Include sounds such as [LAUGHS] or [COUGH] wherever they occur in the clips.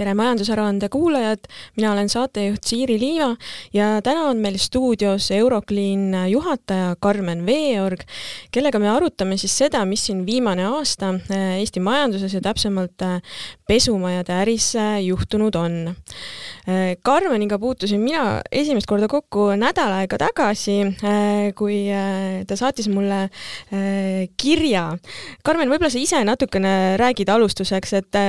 tere, Majandusaruande kuulajad, mina olen saatejuht Siiri Liiva ja täna on meil stuudios Euroclean juhataja Karmen Veeorg, kellega me arutame siis seda, mis siin viimane aasta äh, Eesti majanduses ja täpsemalt äh, pesumajade äris äh, juhtunud on. Karmeniga puutusin mina esimest korda kokku nädal aega tagasi, kui ta saatis mulle kirja. Karmen, võib-olla sa ise natukene räägid alustuseks, et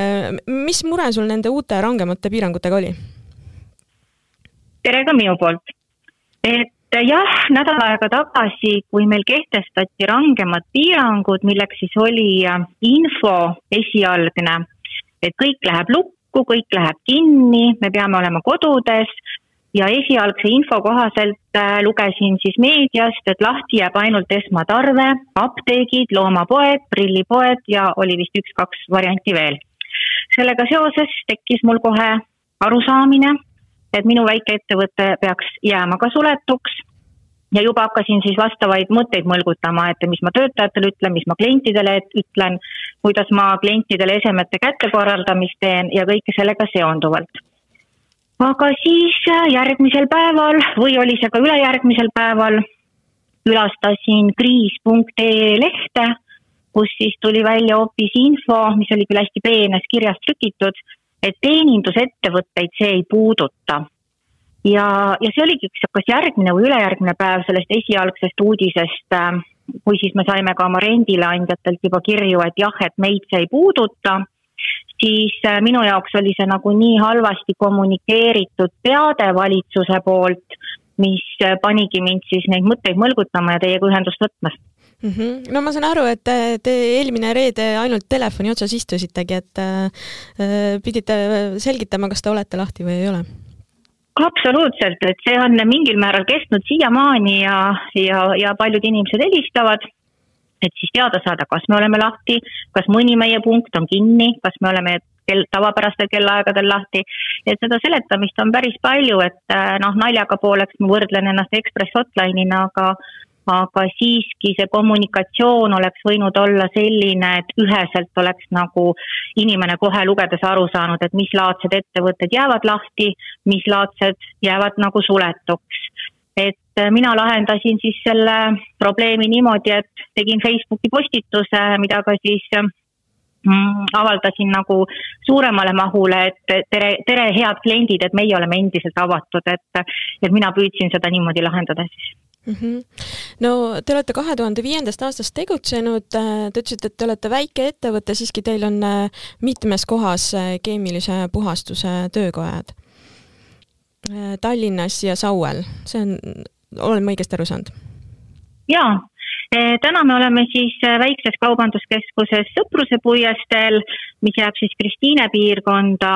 mis mure sul nende uute rangemate piirangutega oli? tere ka minu poolt. et jah, nädal aega tagasi, kui meil kehtestati rangemad piirangud, milleks siis oli äh, info esialgne, et kõik läheb lukku, kõik läheb kinni, me peame olema kodudes ja esialgse info kohaselt äh, lugesin siis meediast, et lahti jääb ainult esmatarve, apteegid, loomapoed, prillipoed ja oli vist üks-kaks varianti veel sellega seoses tekkis mul kohe arusaamine, et minu väikeettevõte peaks jääma ka suletuks ja juba hakkasin siis vastavaid mõtteid mõlgutama, et mis ma töötajatele ütlen, mis ma klientidele ütlen, kuidas ma klientidele esemete kättekorraldamist teen ja kõike sellega seonduvalt. aga siis järgmisel päeval või oli see ka ülejärgmisel päeval, külastasin kriis.ee lehte kus siis tuli välja hoopis info, mis oli küll hästi peenes kirjas trükitud, et teenindusettevõtteid see ei puuduta. ja, ja see oligi üks kas järgmine või ülejärgmine päev sellest esialgsest uudisest, äh, kui siis me saime ka oma rendileandjatelt juba kirju, et jah, et meid see ei puuduta, siis äh, minu jaoks oli see nagu nii halvasti kommunikeeritud teade valitsuse poolt, mis äh, panigi mind siis neid mõtteid mõlgutama ja teiega ühendust võtma mm. -hmm. no ma saan aru, et te eelmine reede ainult telefoni otsas istusitegi, et äh, pidite selgitama, kas te olete lahti või ei ole? absoluutselt, et see on mingil määral kestnud siiamaani ja, ja, ja paljud inimesed helistavad, et siis teada saada, kas me oleme lahti, kas mõni meie punkt on kinni, kas me oleme kell, tavapärastel kellaaegadel lahti. et seda seletamist on päris palju, et äh, noh, naljaga pooleks ma võrdlen ennast Ekspress Hotline'ina, aga aga siiski see kommunikatsioon oleks võinud olla selline, et üheselt oleks nagu inimene kohe lugedes aru saanud, et mis laadsed ettevõtted jäävad lahti, mis laadsed jäävad nagu suletuks. et äh, mina lahendasin siis selle probleemi niimoodi, et tegin Facebooki postituse, mida ka siis mm, avaldasin nagu suuremale mahule, et tere, tere, head kliendid, et meie oleme endiselt avatud, et, et mina püüdsin seda niimoodi lahendada siis mm. -hmm. no te olete kahe tuhande viiendast aastast tegutsenud, äh, te ütlesite, et te olete väike ettevõte, siiski teil on äh, mitmes kohas äh, keemilise puhastuse töökojad. Tallinnas ja Sauel, see on, olen ma õigesti aru saanud? jaa, täna me oleme siis väikses kaubanduskeskuses Sõpruse puiesteel, mis jääb siis Kristiine piirkonda,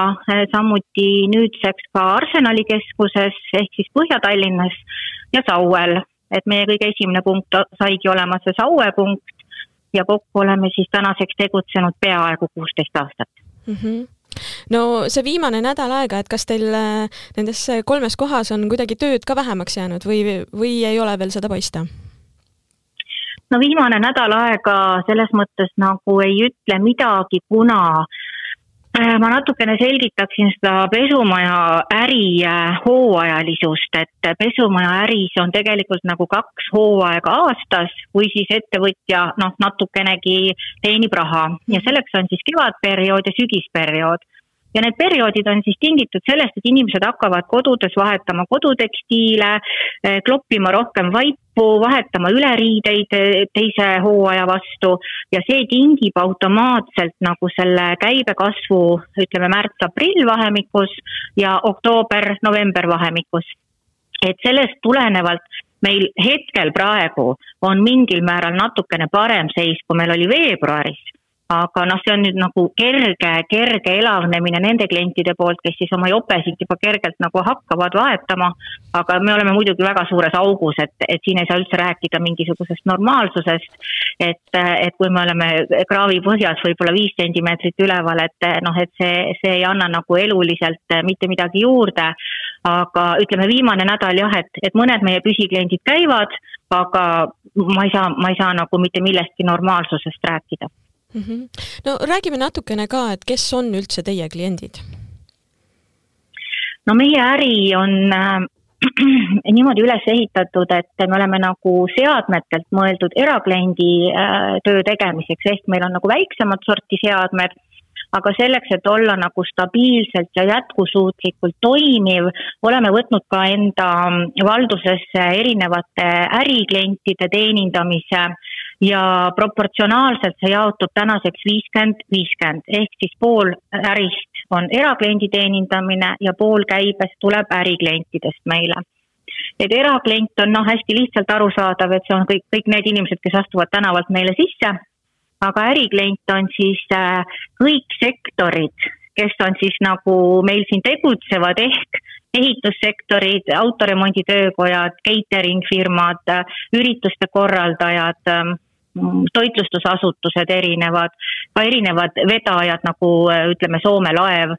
samuti nüüdseks ka Arsenali keskuses ehk siis Põhja-Tallinnas ja Sauel et meie kõige esimene punkt saigi olema see Saue punkt ja kokku oleme siis tänaseks tegutsenud peaaegu kuusteist aastat mm. -hmm no see viimane nädal aega, et kas teil nendes kolmes kohas on kuidagi tööd ka vähemaks jäänud või, või ei ole veel seda paista? No viimane nädal aega selles mõttes nagu ei ütle midagi, kuna Äh, ma natukene selgitaksin seda pesumaja äri äh, hooajalisust, et pesumaja äris on tegelikult nagu kaks hooaega aastas, kui siis ettevõtja noh, natukenegi teenib raha. Ja selleks on siis kevadperiood ja sügisperiood. Ja need perioodid on siis tingitud sellest, et inimesed hakkavad kodudes vahetama kodutekstiile, eh, kloppima rohkem vaipu, vahetama üleriideid teise hooaja vastu ja see tingib automaatselt nagu selle käibekasvu, ütleme märts-aprill vahemikus ja oktoober-november vahemikus. et sellest tulenevalt meil hetkel praegu on mingil määral natukene parem seis, kui meil oli veebruaris aga noh, see on nüüd nagu kerge, kerge elavnemine nende klientide poolt, kes siis oma jopesid juba kergelt nagu hakkavad vahetama. aga me oleme muidugi väga suures augus, et, et siin ei saa üldse rääkida mingisugusest normaalsusest. et, et kui me oleme kraavi põhjas võib-olla viis sentimeetrit üleval, et noh, et see, see ei anna nagu eluliselt mitte midagi juurde. aga ütleme, viimane nädal jah, et, et mõned meie püsikliendid käivad, aga ma ei saa, ma ei saa nagu mitte millestki normaalsusest rääkida mm. -hmm. no räägime natukene ka, et kes on üldse teie kliendid? no meie äri on äh, [CLEARS THROAT] niimoodi üles ehitatud, et me oleme nagu seadmetelt mõeldud erakliendi äh, töö tegemiseks, ehk meil on nagu väiksemat sorti seadmed, aga selleks, et olla nagu stabiilselt ja jätkusuutlikult toimiv, oleme võtnud ka enda valdusesse erinevate äriklientide teenindamise ja proportsionaalselt see jaotub tänaseks viiskümmend, viiskümmend ehk siis pool ärist on erakliendi teenindamine ja pool käibest tuleb äriklientidest meile. et eraklient on noh, hästi lihtsalt arusaadav, et see on kõik, kõik need inimesed, kes astuvad tänavalt meile sisse, aga äriklient on siis äh, kõik sektorid, kes on siis nagu meil siin tegutsevad, ehk ehitussektorid, autoremonditöökojad, catering firmad, ürituste korraldajad ähm, toitlustusasutused erinevad, ka erinevad vedajad nagu ütleme, Soome laev,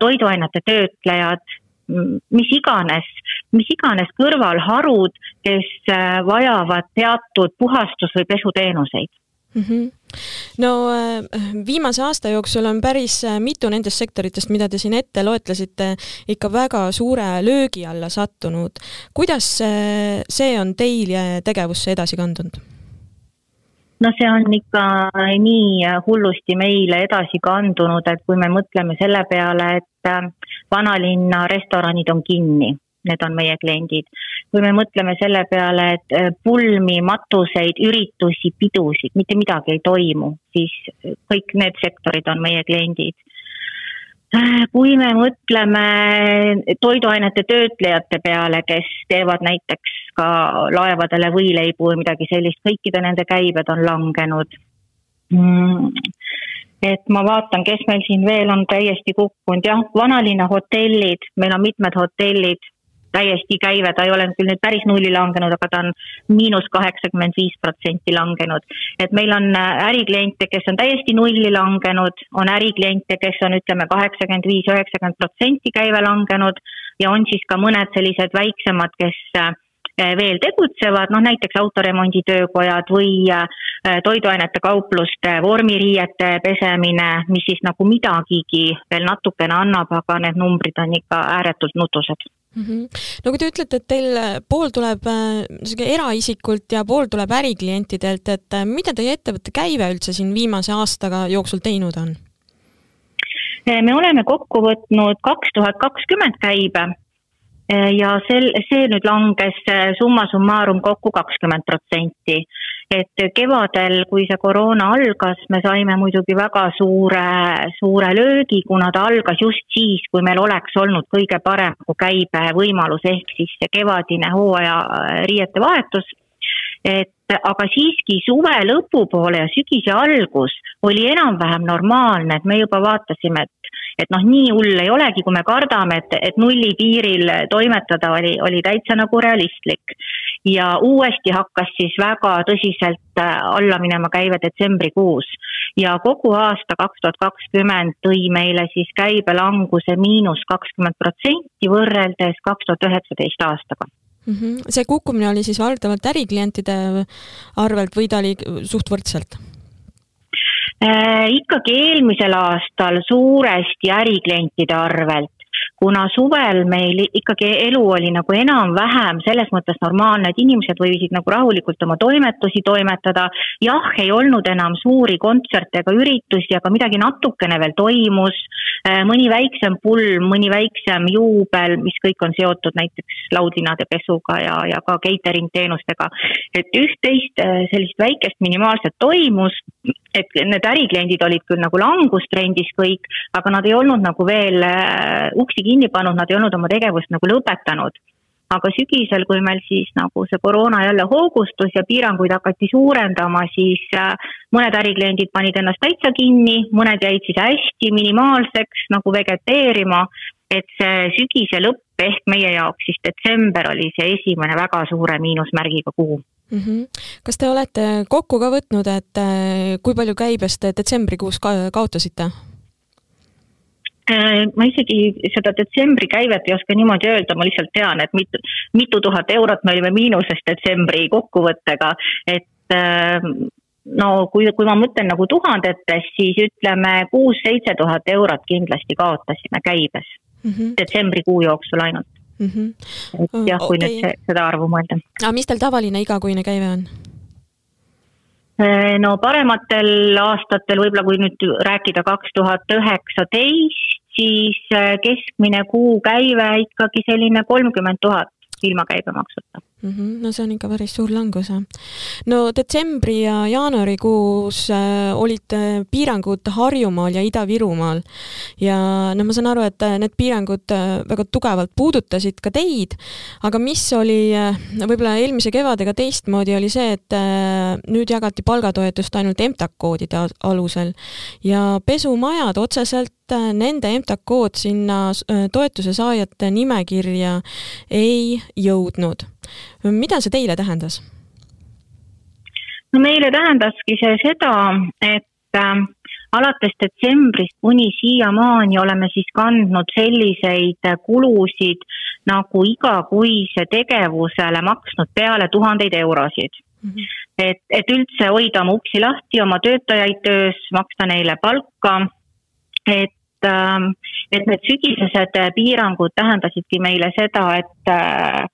toiduainete töötlejad, mis iganes, mis iganes kõrvalharud, kes vajavad teatud puhastus- või pesuteenuseid mm. -hmm. no viimase aasta jooksul on päris mitu nendest sektoritest, mida te siin ette loetlesite, ikka väga suure löögi alla sattunud. kuidas see on teil tegevusse edasi kandunud? No see on ikka nii hullusti meile edasi kandunud, et kui me mõtleme selle peale, et äh, vanalinna restoranid on kinni, need on meie kliendid. kui me mõtleme selle peale, et äh, pulmi, matuseid, üritusi, pidusid, mitte midagi ei toimu, siis kõik need sektorid on meie kliendid kui me mõtleme toiduainete töötlejate peale, kes teevad näiteks ka laevadele võileibu või midagi sellist, kõikide nende käibed on langenud. Mm. Et ma vaatan, kes meil siin veel on täiesti kukkunud, jah, vanalinna hotellid, meil on mitmed hotellid, täiesti käive, ta ei ole küll nüüd päris nulli langenud, aga ta on miinus kaheksakümmend viis protsenti langenud. et meil on äh, ärikliente, kes on täiesti nulli langenud, on ärikliente, kes on ütleme kaheksakümmend viis, üheksakümmend protsenti käive langenud ja on siis ka mõned sellised väiksemad, kes äh, veel tegutsevad, noh näiteks autoremonditöökojad või äh, toiduainete kaupluste vormiriiete pesemine, mis siis nagu midagigi veel natukene annab, aga need numbrid on ikka ääretult nutused mm. -hmm. no kui te ütlete, et teil pool tuleb äh, eraisikult ja pool tuleb äriklientidelt, et äh, mida teie ettevõtte käive üldse siin viimase aastaga jooksul teinud on? Äh, me oleme kokku võtnud kaks tuhat kakskümmend käibe äh, ja sel, see nüüd langes summa summarum kokku kakskümmend protsenti et kevadel, kui see koroona algas, me saime muidugi väga suure, suure löögi, kuna ta algas just siis, kui meil oleks olnud kõige parem käibevõimalus, ehk siis see kevadine hooaja riiete vahetus. Et aga siiski suve lõpupoole ja sügise algus oli enam-vähem normaalne, et me juba vaatasime, et et noh, nii hull ei olegi, kui me kardame, et, et nulli piiril toimetada oli, oli täitsa nagu realistlik ja uuesti hakkas siis väga tõsiselt äh, alla minema käive detsembrikuus. ja kogu aasta kaks tuhat kakskümmend tõi meile siis käibelanguse miinus kakskümmend protsenti võrreldes kaks tuhat üheksateist aastaga mm. -hmm. see kukkumine oli siis valdavalt äriklientide arvelt või ta oli suht võrdselt? Äh, ikkagi eelmisel aastal suuresti äriklientide arvelt kuna suvel meil ikkagi elu oli nagu enam-vähem selles mõttes normaalne, et inimesed võisid nagu rahulikult oma toimetusi toimetada. jah, ei olnud enam suuri kontserte ega üritusi, aga midagi natukene veel toimus. Äh, mõni väiksem pulm, mõni väiksem juubel, mis kõik on seotud näiteks laudlinade pesuga ja, ja ka catering teenustega. et üht-teist äh, sellist väikest minimaalset toimus, et need ärikliendid olid küll nagu langustrendis kõik, aga nad ei olnud nagu veel äh, uksi kinni pannud, nad ei olnud oma tegevust nagu lõpetanud. aga sügisel, kui meil siis nagu see koroona jälle hoogustus ja piiranguid hakati suurendama, siis äh, mõned ärikliendid panid ennast täitsa kinni, mõned jäid siis hästi minimaalseks nagu vegeteerima, et see sügise lõpp ehk meie jaoks siis detsember oli see esimene väga suure miinusmärgiga kuu mm. -hmm. kas te olete kokku ka võtnud, et äh, kui palju käibest detsembrikuus ka kaotasite? Äh, ma isegi seda detsembri käivet ei oska niimoodi öelda, ma lihtsalt tean, et mitu, mitu tuhat eurot me olime miinuses detsembri kokkuvõttega, et äh, no kui, kui ma mõtlen nagu tuhandetes, siis ütleme kuus-seitse tuhat eurot kindlasti kaotasime käibes mm -hmm. detsembrikuu jooksul ainult mm. -hmm. et jah, kui okay. nüüd see, seda arvu mõelda. aga mis teil tavaline igakuine käive on? no parematel aastatel, võib-olla kui nüüd rääkida kaks tuhat üheksateist, siis keskmine kuukäive ikkagi selline kolmkümmend tuhat ilma käibemaksuta mm. -hmm. no see on ikka päris suur langus, jah. no detsembri ja jaanuarikuus äh, olid äh, piirangud Harjumaal ja Ida-Virumaal ja no ma saan aru, et äh, need piirangud äh, väga tugevalt puudutasid ka teid, aga mis oli võib-olla eelmise kevadega teistmoodi, oli see, et äh, nüüd jagati palgatoetust ainult EMTAK koodide alusel ja pesumajad otseselt nende EMTAK kood sinna toetuse saajate nimekirja ei jõudnud mida see teile tähendas? no meile tähendaski see seda, et äh, alates detsembrist kuni siiamaani oleme siis kandnud selliseid kulusid nagu igakuise tegevusele maksnud peale tuhandeid eurosid mm. -hmm. et, et üldse hoida oma uksi lahti, oma töötajaid töös, maksta neile palka, et ähm, et need sügisesed piirangud tähendasidki meile seda, et äh,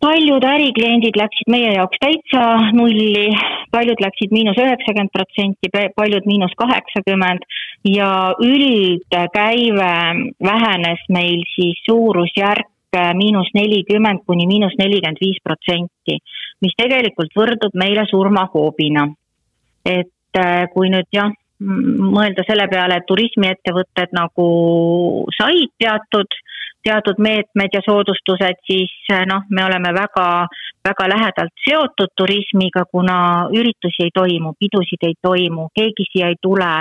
paljud ärikliendid läksid meie jaoks täitsa nulli, paljud läksid miinus üheksakümmend protsenti, paljud miinus kaheksakümmend ja üldkäive vähenes meil siis suurusjärk äh, miinus nelikümmend kuni miinus nelikümmend viis protsenti, mis tegelikult võrdub meile surmahoobina. et äh, kui nüüd jah, mõelda selle peale, et turismiettevõtted nagu said teatud teatud meetmed ja soodustused, siis eh, noh, me oleme väga, väga lähedalt seotud turismiga, kuna üritusi ei toimu, pidusid ei toimu, keegi siia ei tule.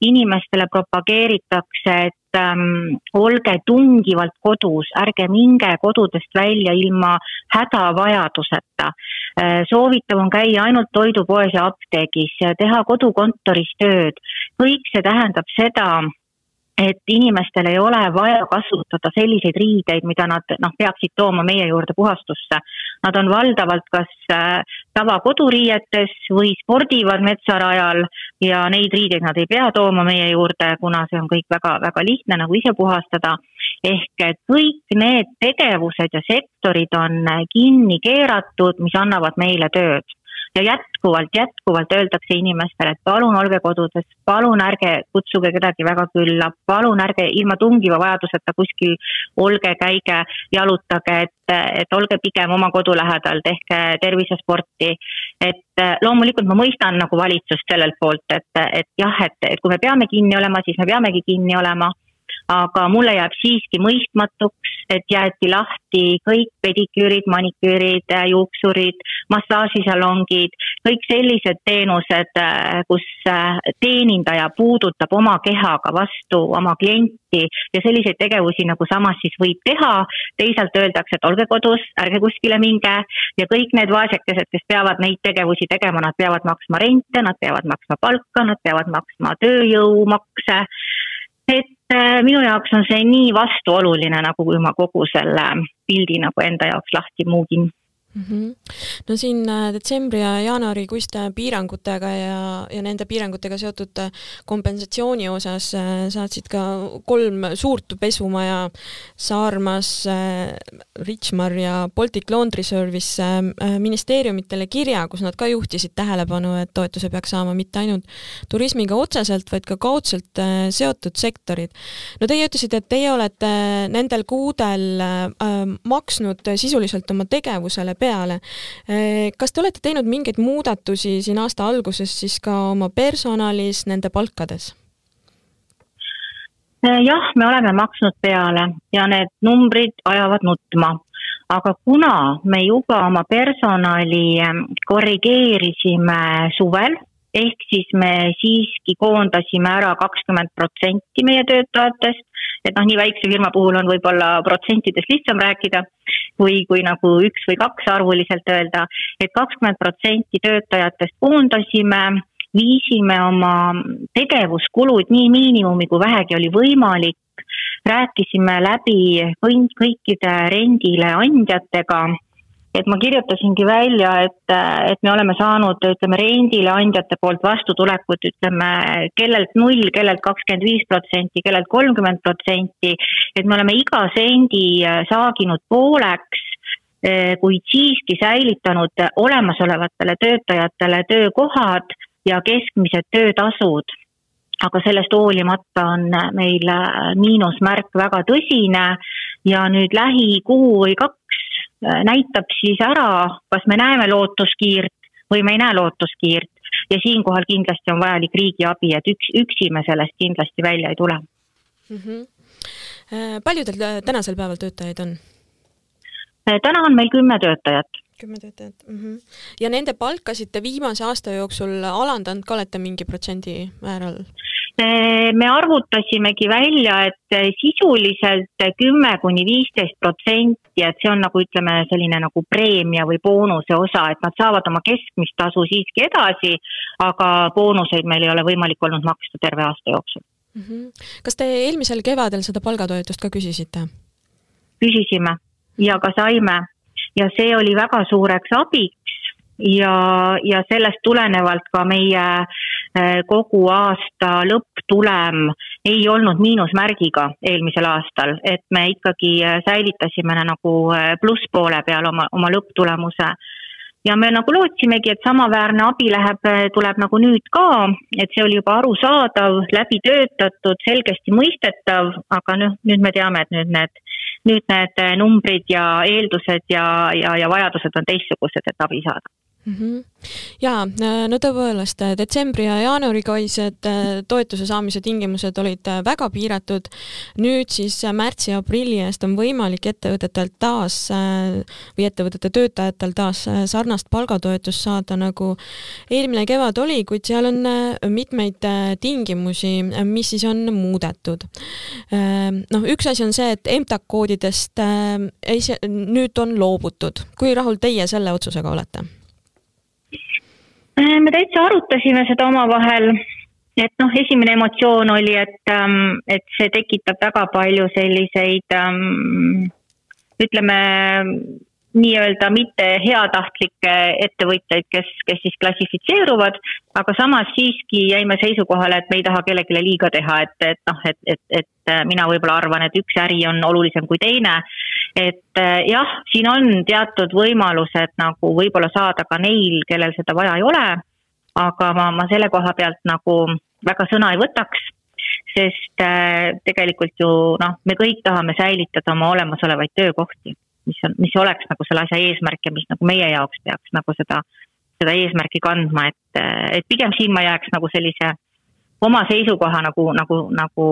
inimestele propageeritakse, et ähm, olge tungivalt kodus, ärge minge kodudest välja ilma hädavajaduseta. Soovitav on käia ainult toidupoes ja apteegis, teha kodukontoris tööd. kõik see tähendab seda, et inimestel ei ole vaja kasutada selliseid riideid, mida nad noh, peaksid tooma meie juurde puhastusse. Nad on valdavalt kas äh, tavakoduriietes või spordivad metsarajal ja neid riideid nad ei pea tooma meie juurde, kuna see on kõik väga-väga lihtne nagu ise puhastada. Ehk kõik need tegevused ja sektorid on kinni keeratud, mis annavad meile tööd ja jätkuvalt, jätkuvalt öeldakse inimestele, et palun olge kodudes, palun ärge kutsuge kedagi väga külla, palun ärge ilma tungiva vajaduseta kuskil olge, käige, jalutage, et, et olge pigem oma kodu lähedal, tehke tervisesporti. et loomulikult ma mõistan nagu valitsust sellelt poolt, et, et jah, et, et kui me peame kinni olema, siis me peamegi kinni olema aga mulle jääb siiski mõistmatuks, et jäeti lahti kõik pediküürid, maniküürid, juuksurid, massaažisalongid, kõik sellised teenused, kus teenindaja puudutab oma kehaga vastu oma klienti ja selliseid tegevusi nagu samas siis võib teha. teisalt öeldakse, et olge kodus, ärge kuskile minge ja kõik need vaesekesed, kes peavad neid tegevusi tegema, nad peavad maksma rente, nad peavad maksma palka, nad peavad maksma tööjõumakse et äh, minu jaoks on see nii vastuoluline, nagu kui ma kogu selle pildi nagu enda jaoks lahti muugin mm. -hmm. no siin äh, detsembri ja jaanuarikuiste piirangutega ja, ja nende piirangutega seotud äh, kompensatsiooni osas äh, saatsid ka kolm suurt pesumaja, Saarmas, Richmar ja Baltic Laundry Service ministeeriumitele kirja, kus nad ka juhtisid tähelepanu, et toetuse peaks saama mitte ainult turismiga otseselt, vaid ka kaudselt seotud sektorid. no teie ütlesite, et teie olete nendel kuudel maksnud sisuliselt oma tegevusele peale. Eh, kas te olete teinud mingeid muudatusi siin aasta alguses siis ka oma personalis, nende palkades? Eh, jah, me oleme maksnud peale ja need numbrid ajavad nutma aga kuna me juba oma personali eh, korrigeerisime suvel, ehk siis me siiski koondasime ära kakskümmend protsenti meie töötajatest, et noh, nii väikse firma puhul on võib-olla protsentidest lihtsam rääkida, kui, kui nagu üks või kaks arvuliselt öelda et, et kakskümmend protsenti töötajatest koondasime, viisime oma tegevuskulud nii miinimumi, kui vähegi oli võimalik, rääkisime läbi kõikide rendile andjatega et ma kirjutasingi välja, et, et me oleme saanud, ütleme, rendile andjate poolt vastutulekut, ütleme, kellelt null, kellelt kakskümmend viis protsenti, kellelt kolmkümmend protsenti, et me oleme iga sendi äh, saaginud pooleks, äh, kuid siiski säilitanud olemasolevatele töötajatele töökohad ja keskmised töötasud. Aga sellest hoolimata on meil äh, miinusmärk väga tõsine ja nüüd lähikuu või kaks näitab siis ära, kas me näeme lootuskiirt või me ei näe lootuskiirt ja siinkohal kindlasti on vajalik riigi abi, et üks, üksi me sellest kindlasti välja ei tule mm. -hmm. palju teil tänasel päeval töötajaid on? täna on meil kümme töötajat kümme töötajat mm. -hmm. ja nende palkasid te viimase aasta jooksul alandanud ka olete mingi protsendi määral? Me arvutasimegi välja, et sisuliselt kümme kuni viisteist protsenti, et see on nagu ütleme, selline nagu preemia või boonuse osa, et nad saavad oma keskmist tasu siiski edasi, aga boonuseid meil ei ole võimalik olnud maksta terve aasta jooksul mm. -hmm. kas te eelmisel kevadel seda palgatoetust ka küsisite? küsisime ja ka saime ja see oli väga suureks abiks ja, ja sellest tulenevalt ka meie eh, kogu aasta lõpptulem ei olnud miinusmärgiga eelmisel aastal, et me ikkagi eh, säilitasime nagu eh, plusspoole peal oma, oma lõpptulemuse. Ja me nagu lootsimegi, et samaväärne abi läheb, tuleb nagu nüüd ka, et see oli juba arusaadav, läbi töötatud, selgesti mõistetav, aga noh, nüüd me teame, et nüüd need nüüd need numbrid ja eeldused ja, ja, ja vajadused on teistsugused, et abi saada mm. -hmm. jaa, no tõepoolest, detsembri ja jaanuarikuised äh, toetuse saamise tingimused olid äh, väga piiratud. nüüd siis märtsi ja aprilli eest on võimalik ettevõtetel taas äh, või ettevõtete töötajatel taas sarnast palgatoetust saada, nagu eelmine kevad oli, kuid seal on mitmeid tingimusi, mis siis on muudetud. noh, üks asi on see, et EMTAK koodidest ei, nüüd on loobutud. kui rahul teie selle otsusega olete? Äh, me täitsa arutasime seda omavahel, et noh, esimene emotsioon oli, et, ähm, et see tekitab väga palju selliseid ähm, ütleme, nii-öelda mitte heatahtlikke ettevõtjaid, kes, kes siis klassifitseeruvad, aga samas siiski jäime seisukohale, et me ei taha kellelegi liiga teha, et, et noh, et, et, et mina võib-olla arvan, et üks äri on olulisem kui teine. Et äh, jah, siin on teatud võimalused nagu võib-olla saada ka neil, kellel seda vaja ei ole, aga ma, ma selle koha pealt nagu väga sõna ei võtaks sest äh, tegelikult ju noh, me kõik tahame säilitada oma olemasolevaid töökohti mis on, mis oleks nagu selle asja eesmärk ja mis nagu meie jaoks peaks nagu seda, seda eesmärki kandma, et, et pigem siin ma jääks nagu sellise oma seisukoha nagu, nagu, nagu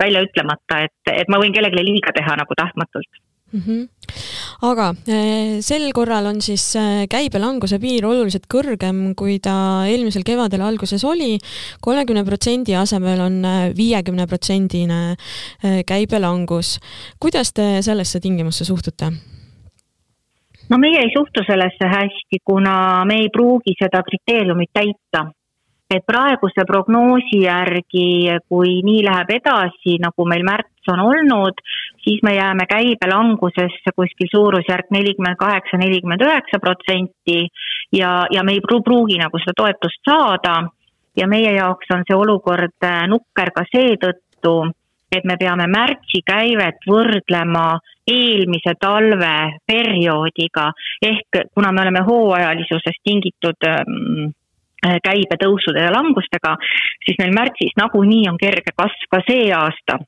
välja ütlemata, et, et ma võin kellelegi liiga teha nagu tahtmatult mm. -hmm. aga eh, sel korral on siis eh, käibelanguse piir oluliselt kõrgem, kui ta eelmisel kevadel alguses oli. kolmekümne protsendi asemel on eh, viiekümne protsendine käibelangus. kuidas te sellesse tingimusse suhtute? no meie ei suhtu sellesse hästi, kuna me ei pruugi seda kriteeriumit täita et praeguse prognoosi järgi, kui nii läheb edasi, nagu meil märts on olnud, siis me jääme käibelangusesse kuskil suurusjärk nelikümmend kaheksa, nelikümmend üheksa protsenti ja, ja me ei pruugi nagu seda toetust saada. ja meie jaoks on see olukord äh, nukker ka seetõttu, et me peame märtsi käivet võrdlema eelmise talve perioodiga, ehk kuna me oleme hooajalisusest tingitud ähm, Äh, käibetõusude ja langustega, siis meil märtsis nagunii on kerge kasv ka see aasta,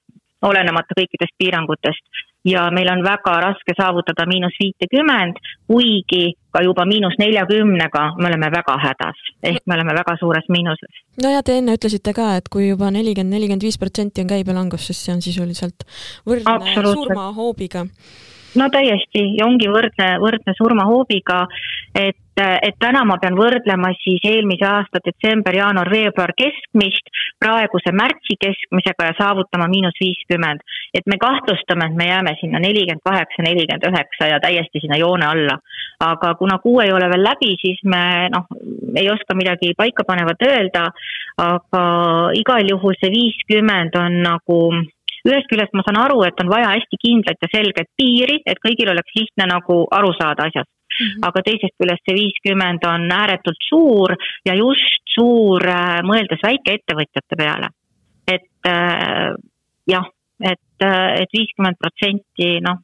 olenemata kõikidest piirangutest. Ja meil on väga raske saavutada miinus viitekümmend, kuigi ka juba miinus neljakümnega me oleme väga hädas, ehk me oleme väga suures miinuses. no ja te enne ütlesite ka, et kui juba nelikümmend, nelikümmend viis protsenti on käibelangus, siis see on sisuliselt võrdne surmahoobiga no täiesti ja ongi võrdne, võrdne surmahoobiga, et, et täna ma pean võrdlema siis eelmise aasta detsember, jaanuar, veebruar keskmist praeguse märtsi keskmisega ja saavutama miinus viiskümmend. et me kahtlustame, et me jääme sinna nelikümmend kaheksa, nelikümmend üheksa ja täiesti sinna joone alla. aga kuna kuu ei ole veel läbi, siis me noh, ei oska midagi paikapanevat öelda, aga igal juhul see viiskümmend on nagu ühest küljest ma saan aru, et on vaja hästi kindlat ja selget piiri, et kõigil oleks lihtne nagu aru saada asjast Mm -hmm. aga teisest küljest see viiskümmend on ääretult suur ja just suur äh, mõeldes väikeettevõtjate peale. et äh, jah, et, äh, et viiskümmend protsenti, noh,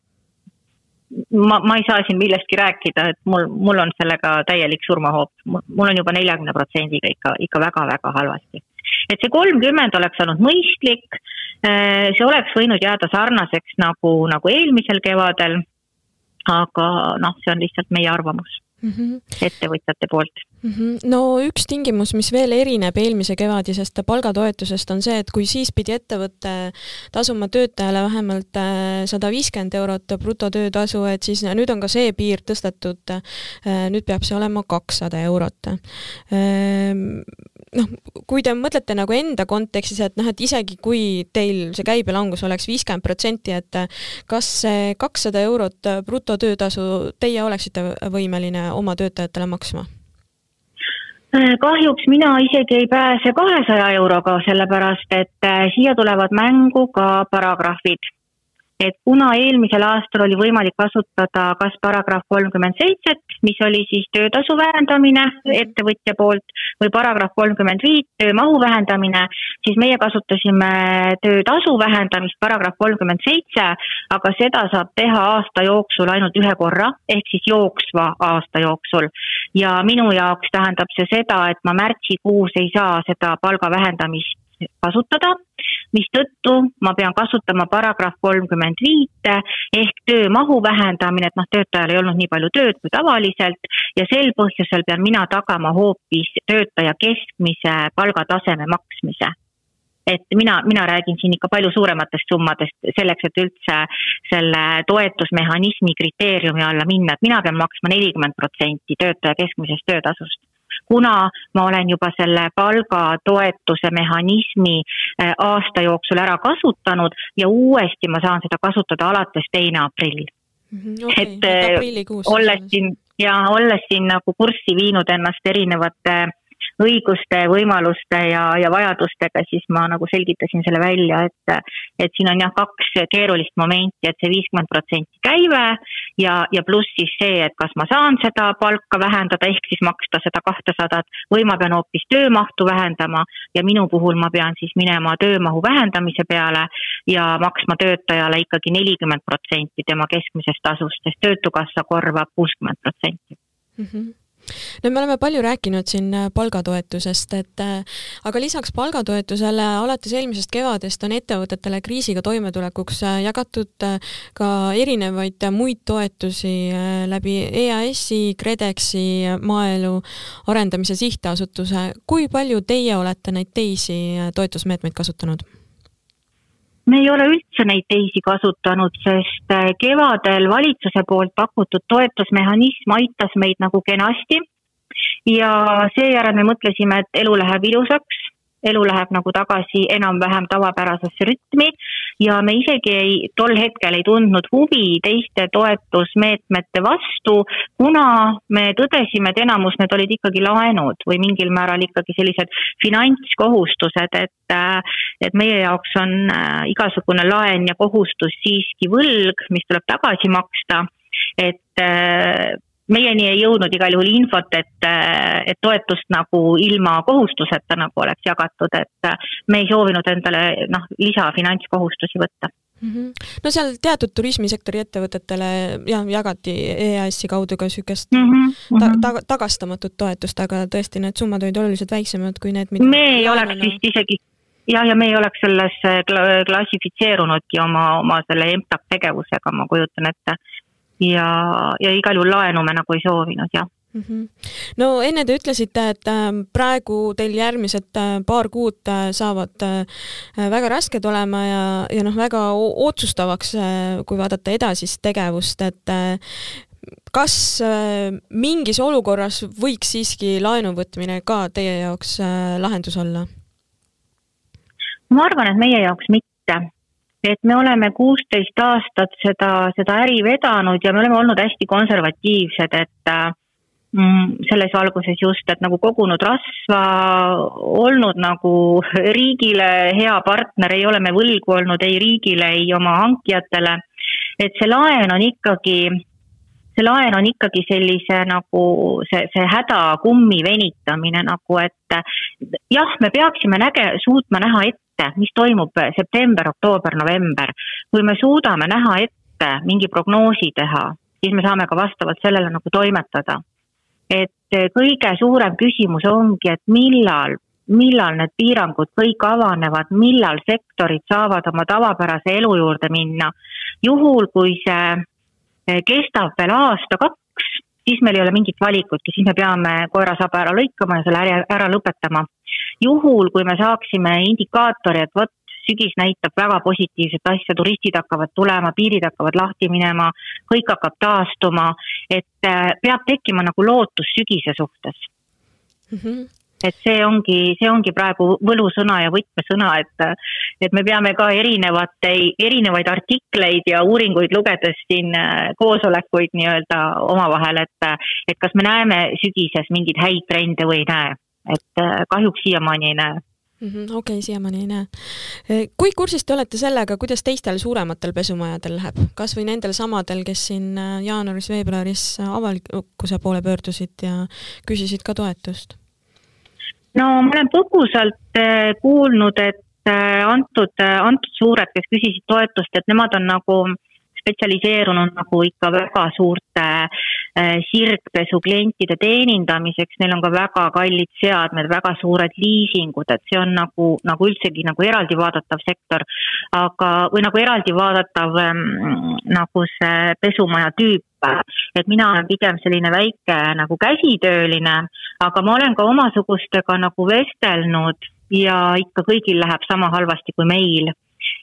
ma, ma ei saa siin millestki rääkida, et mul, mul on sellega täielik surmahoop. mul on juba neljakümne protsendiga ikka, ikka väga-väga halvasti. Et see kolmkümmend oleks olnud mõistlik, äh, see oleks võinud jääda sarnaseks nagu, nagu eelmisel kevadel aga noh, see on lihtsalt meie arvamus mm -hmm. ettevõtjate poolt. No üks tingimus, mis veel erineb eelmise kevadisest palgatoetusest, on see, et kui siis pidi ettevõte tasuma töötajale vähemalt äh, sada viiskümmend eurot brutotöötasu, et siis nüüd on ka see piir tõstetud. Äh, nüüd peab see olema kakssada eurot ehm, noh, kui te mõtlete nagu enda kontekstis, et noh, et isegi kui teil see käibelangus oleks viiskümmend protsenti, et kas see kakssada eurot brutotöötasu teie oleksite võimeline oma töötajatele maksma? Kahjuks mina isegi ei pääse kahesaja euroga, sellepärast et eh, siia tulevad mängu ka paragrahvid et kuna eelmisel aastal oli võimalik kasutada kas paragrahv kolmkümmend seitset, mis oli siis töötasu vähendamine ettevõtja poolt, või paragrahv kolmkümmend viit, töömahu vähendamine, siis meie kasutasime töötasu vähendamist, paragrahv kolmkümmend seitse, aga seda saab teha aasta jooksul ainult ühe korra, ehk siis jooksva aasta jooksul. ja minu jaoks tähendab see seda, et ma märtsikuus ei saa seda palga vähendamist kasutada, mistõttu ma pean kasutama paragrahv kolmkümmend viite ehk töömahu vähendamine, et noh, töötajal ei olnud nii palju tööd kui tavaliselt. Ja sel põhjusel pean mina tagama hoopis töötaja keskmise palgataseme maksmise. Et mina, mina räägin siin ikka palju suurematest summadest selleks, et üldse selle toetusmehhanismi kriteeriumi alla minna, et mina pean maksma nelikümmend protsenti töötaja keskmisest töötasust kuna ma olen juba selle palgatoetuse mehhanismi äh, aasta jooksul ära kasutanud ja uuesti ma saan seda kasutada alates teine aprill mm. -hmm, okay, et äh, olles siin ja olles siin nagu kurssi viinud ennast erinevate äh, õiguste, võimaluste ja, ja vajadustega, siis ma nagu selgitasin selle välja, et, et siin on jah, kaks keerulist momenti, et see viiskümmend protsenti käive ja, ja pluss siis see, et kas ma saan seda palka vähendada, ehk siis maksta seda kahtesadat või ma pean hoopis töömahtu vähendama ja minu puhul ma pean siis minema töömahu vähendamise peale ja maksma töötajale ikkagi nelikümmend protsenti tema keskmisest tasust, sest Töötukassa korvab kuuskümmend protsenti. Mhm no me oleme palju rääkinud siin äh, palgatoetusest, et äh, aga lisaks palgatoetusele alates eelmisest kevadest on ettevõtetele kriisiga toimetulekuks äh, jagatud ka erinevaid muid toetusi läbi EAS-i, KredExi, Maaelu Arendamise Sihtasutuse. kui palju teie olete neid teisi toetusmeetmeid kasutanud? Me ei ole üldse neid teisi kasutanud, sest äh, kevadel valitsuse poolt pakutud toetusmehhanism aitas meid nagu kenasti. Ja seejärel me mõtlesime, et elu läheb ilusaks. Elu läheb nagu tagasi enam-vähem tavapärasesse rütmi ja me isegi ei, tol hetkel ei tundnud huvi teiste toetusmeetmete vastu, kuna me tõdesime, et enamus need olid ikkagi laenud või mingil määral ikkagi sellised finantskohustused, et et meie jaoks on äh, igasugune laen ja kohustus siiski võlg, mis tuleb tagasi maksta, et äh, meieni ei jõudnud igal juhul infot, et, et toetust nagu ilma kohustuseta nagu oleks jagatud, et me ei soovinud endale noh, lisafinantskohustusi võtta mm. -hmm. no seal teatud turismisektori ettevõtetele jah, jagati EAS-i kaudu ka niisugust mm -hmm. ta, ta, tagastamatut toetust, aga tõesti, need summad olid oluliselt väiksemad kui need, mida me ei oleks vist isegi jah, ja me ei oleks sellesse klassifitseerunudki oma, oma selle EMTAK tegevusega, ma kujutan ette ja, ja igal juhul laenu me nagu ei soovinud, jah mm. -hmm. no enne te ütlesite, et ähm, praegu teil järgmised äh, paar kuud äh, saavad äh, väga rasked olema ja, ja noh, väga otsustavaks, kui vaadata edasist tegevust, et kas mingis olukorras võiks siiski laenu võtmine ka teie jaoks lahendus olla? ma arvan, et meie jaoks mitte et me oleme kuusteist aastat seda, seda äri vedanud ja me oleme olnud hästi konservatiivsed, et äh, mm, selles valguses just, et nagu kogunud rasva, olnud nagu [LAUGHS] riigile hea partner, ei ole me võlgu olnud ei riigile, ei oma hankijatele. et see laen on ikkagi see laen on ikkagi sellise nagu see, see hädakummi venitamine nagu, et jah, me peaksime näge-, suutma näha ette, mis toimub september, oktoober, november. kui me suudame näha ette mingi prognoosi teha, siis me saame ka vastavalt sellele nagu toimetada. et kõige suurem küsimus ongi, et millal millal need piirangud kõik avanevad, millal sektorid saavad oma tavapärase elu juurde minna. juhul, kui see kestab veel aasta-kaks, siis meil ei ole mingit valikutki, siis me peame koerasaba ära lõikama ja selle ära, ära lõpetama. juhul, kui me saaksime indikaatori, et vot sügis näitab väga positiivset asja, turistid hakkavad tulema, piirid hakkavad lahti minema, kõik hakkab taastuma, et eh, peab tekkima nagu lootus sügise suhtes mm. -hmm et see ongi, see ongi praegu võlusõna ja võtmesõna, et, et me peame ka erinevate, erinevaid artikleid ja uuringuid lugedes siin äh, koosolekuid nii-öelda omavahel, et, et kas me näeme sügises mingeid häid trende või ei näe, et äh, kahjuks siiamaani ei näe mhm, okei okay,, siiamaani ei näe. Äh, kui kursis te olete sellega, kuidas teistel suurematel pesumajadel läheb, kas või nendel samadel, kes siin jaanuaris-veebruaris avalikkuse poole pöördusid ja küsisid ka toetust? No ma olen põgusalt äh, kuulnud, et äh, antud, äh, antud suured, kes küsisid toetust, et nemad on nagu spetsialiseerunud nagu ikka väga suurte sirgpesu klientide teenindamiseks, neil on ka väga kallid seadmed, väga suured liisingud, et see on nagu, nagu üldsegi nagu eraldi vaadatav sektor. aga, või nagu eraldi vaadatav ähm, nagu see pesumaja tüüp et mina olen pigem selline väike nagu käsitööline, aga ma olen ka omasugustega nagu vestelnud ja ikka kõigil läheb sama halvasti kui meil.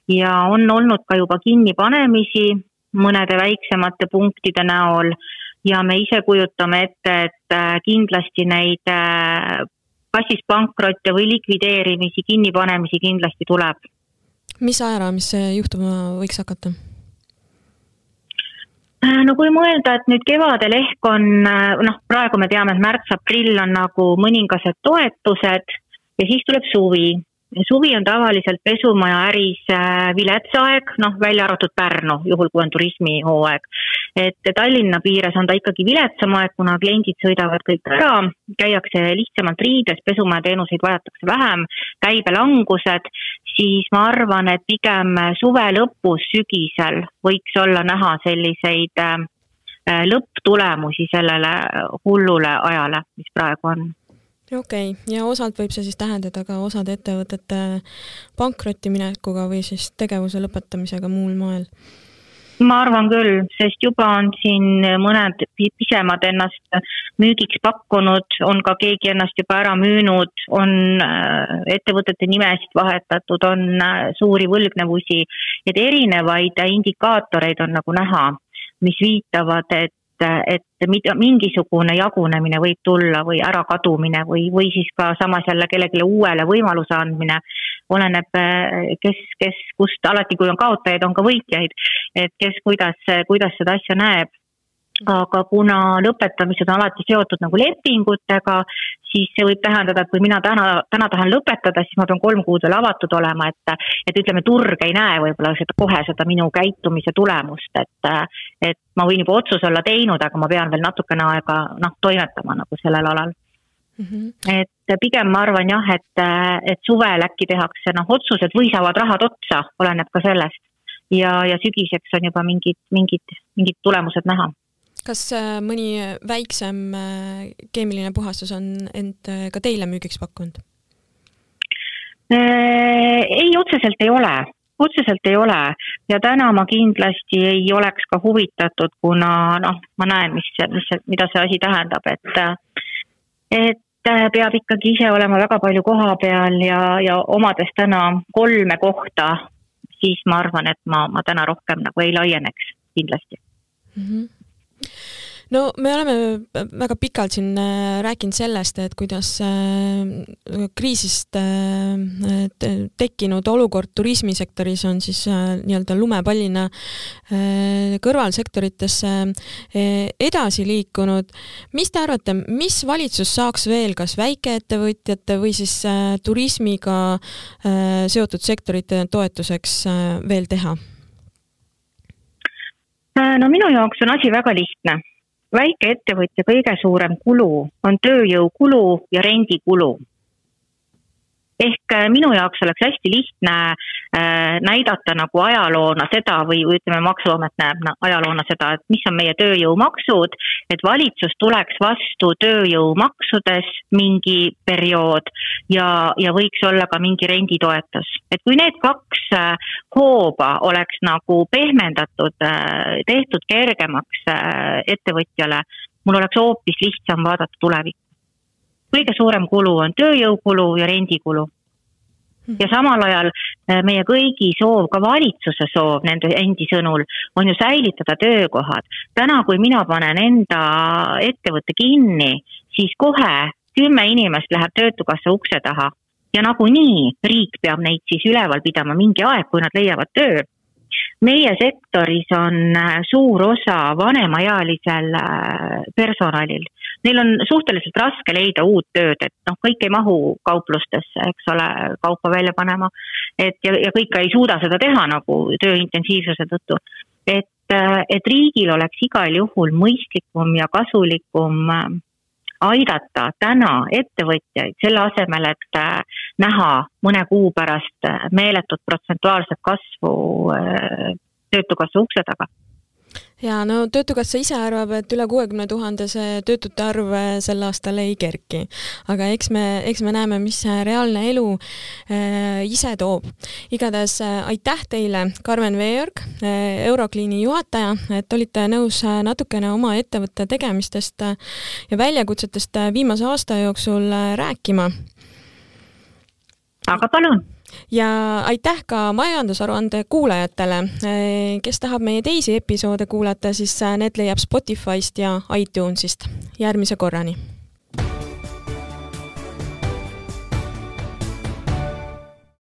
ja on olnud ka juba kinnipanemisi mõnede väiksemate punktide näol ja me ise kujutame ette, et äh, kindlasti neid äh, kas siis pankrotte või likvideerimisi, kinnipanemisi kindlasti tuleb. mis ajaraamis see juhtuma võiks hakata? Äh, no kui mõelda, et nüüd kevadel ehk on, noh, praegu me teame, et märts-aprill on nagu mõningased toetused ja siis tuleb suvi suvi on tavaliselt pesumaja äris äh, vilets aeg, noh, välja arvatud Pärnu, juhul kui on turismihooaeg. et Tallinna piires on ta ikkagi viletsam aeg, kuna kliendid sõidavad kõik ära, käiakse lihtsamalt riides, pesumaja teenuseid vajatakse vähem, käibelangused, siis ma arvan, et pigem suve lõpus, sügisel võiks olla näha selliseid äh, lõpptulemusi sellele hullule ajale, mis praegu on okei okay., ja osalt võib see siis tähendada ka osade ettevõtete pankrotti minekuga või siis tegevuse lõpetamisega muul moel? ma arvan küll, sest juba on siin mõned pisemad ennast müügiks pakkunud, on ka keegi ennast juba ära müünud, on äh, ettevõtete nimesid vahetatud, on äh, suuri võlgnevusi, et erinevaid indikaatoreid on nagu näha, mis viitavad, et et, et mingisugune jagunemine võib tulla või ärakadumine või, või siis ka samas jälle kellelegi uuele võimaluse andmine. oleneb, kes, kes, kust, alati kui on kaotajaid, on ka võitjaid, et kes kuidas, kuidas seda asja näeb aga kuna lõpetamised on alati seotud nagu lepingutega, siis see võib tähendada, et kui mina täna, täna tahan lõpetada, siis ma pean kolm kuud veel avatud olema, et, et ütleme, turg ei näe võib-olla seda kohe seda minu käitumise tulemust, et, et ma võin juba otsuse olla teinud, aga ma pean veel natukene aega noh, toimetama nagu sellel alal mm. -hmm. et pigem ma arvan jah, et, et suvel äkki tehakse noh, otsused või saavad rahad otsa, oleneb ka sellest. ja, ja sügiseks on juba mingid, mingid, mingid tulemused näha kas äh, mõni väiksem äh, keemiline puhastus on end äh, ka teile müügiks pakkunud? ei, otseselt ei ole, otseselt ei ole ja täna ma kindlasti ei oleks ka huvitatud, kuna noh, ma näen, mis, mis, mida see asi tähendab, et, et peab ikkagi ise olema väga palju koha peal ja, ja omades täna kolme kohta, siis ma arvan, et ma, ma täna rohkem nagu ei laieneks kindlasti mm. -hmm no me oleme väga pikalt siin äh, rääkinud sellest, et kuidas äh, kriisist äh, tekkinud olukord turismisektoris on siis nii-öelda lumepallina kõrvalsektoritesse edasi liikunud. mis te arvate, mis valitsus saaks veel, kas väikeettevõtjate või siis turismiga seotud sektorite toetuseks veel teha? No minu jaoks on asi väga lihtne. Väikeettevõtja kõige suurem kulu on tööjõukulu ja rendikulu ehk äh, minu jaoks oleks hästi lihtne äh, näidata nagu ajaloona seda või ütleme, Maksuamet näeb ajaloona seda, et mis on meie tööjõumaksud, et valitsus tuleks vastu tööjõumaksudes mingi periood ja, ja võiks olla ka mingi renditoetus. et kui need kaks äh, hooba oleks nagu pehmendatud, tehtud kergemaks ettevõtjale, mul oleks hoopis lihtsam vaadata tulevikku kõige suurem kulu on tööjõukulu ja rendikulu. Hmm. ja samal ajal äh, meie kõigi soov, ka valitsuse soov nende endi sõnul, on ju säilitada töökohad. täna, kui mina panen enda ettevõtte kinni, siis kohe kümme inimest läheb Töötukassa ukse taha ja nagunii riik peab neid siis üleval pidama mingi aeg, kui nad leiavad töö meie sektoris on äh, suur osa vanemaealisel äh, personalil. Neil on suhteliselt raske leida uut tööd, et noh, kõik ei mahu kauplustesse, eks ole, kaupa välja panema. et ja, ja kõik ei suuda seda teha nagu töö intensiivsuse tõttu. et, äh, et riigil oleks igal juhul mõistlikum ja kasulikum aidata täna ettevõtjaid selle asemel, et äh, näha mõne kuu pärast äh, meeletut protsentuaalset kasvu äh, Töötukassa ukse taga ja no Töötukassa ise arvab, et üle kuuekümne tuhande see töötute arv äh, sel aastal ei kerki. aga eks me, eks me näeme, mis see reaalne elu äh, ise toob. igatahes äh, aitäh teile, Karmen Veeorg äh,, Eurokliini juhataja, et olite nõus natukene oma ettevõtte tegemistest ja väljakutsetest viimase aasta jooksul rääkima. aga palun ja aitäh ka majandusaruande kuulajatele. kes tahab meie teisi episoode kuulata, siis need leiab Spotify'st ja iTunes'ist. järgmise korrani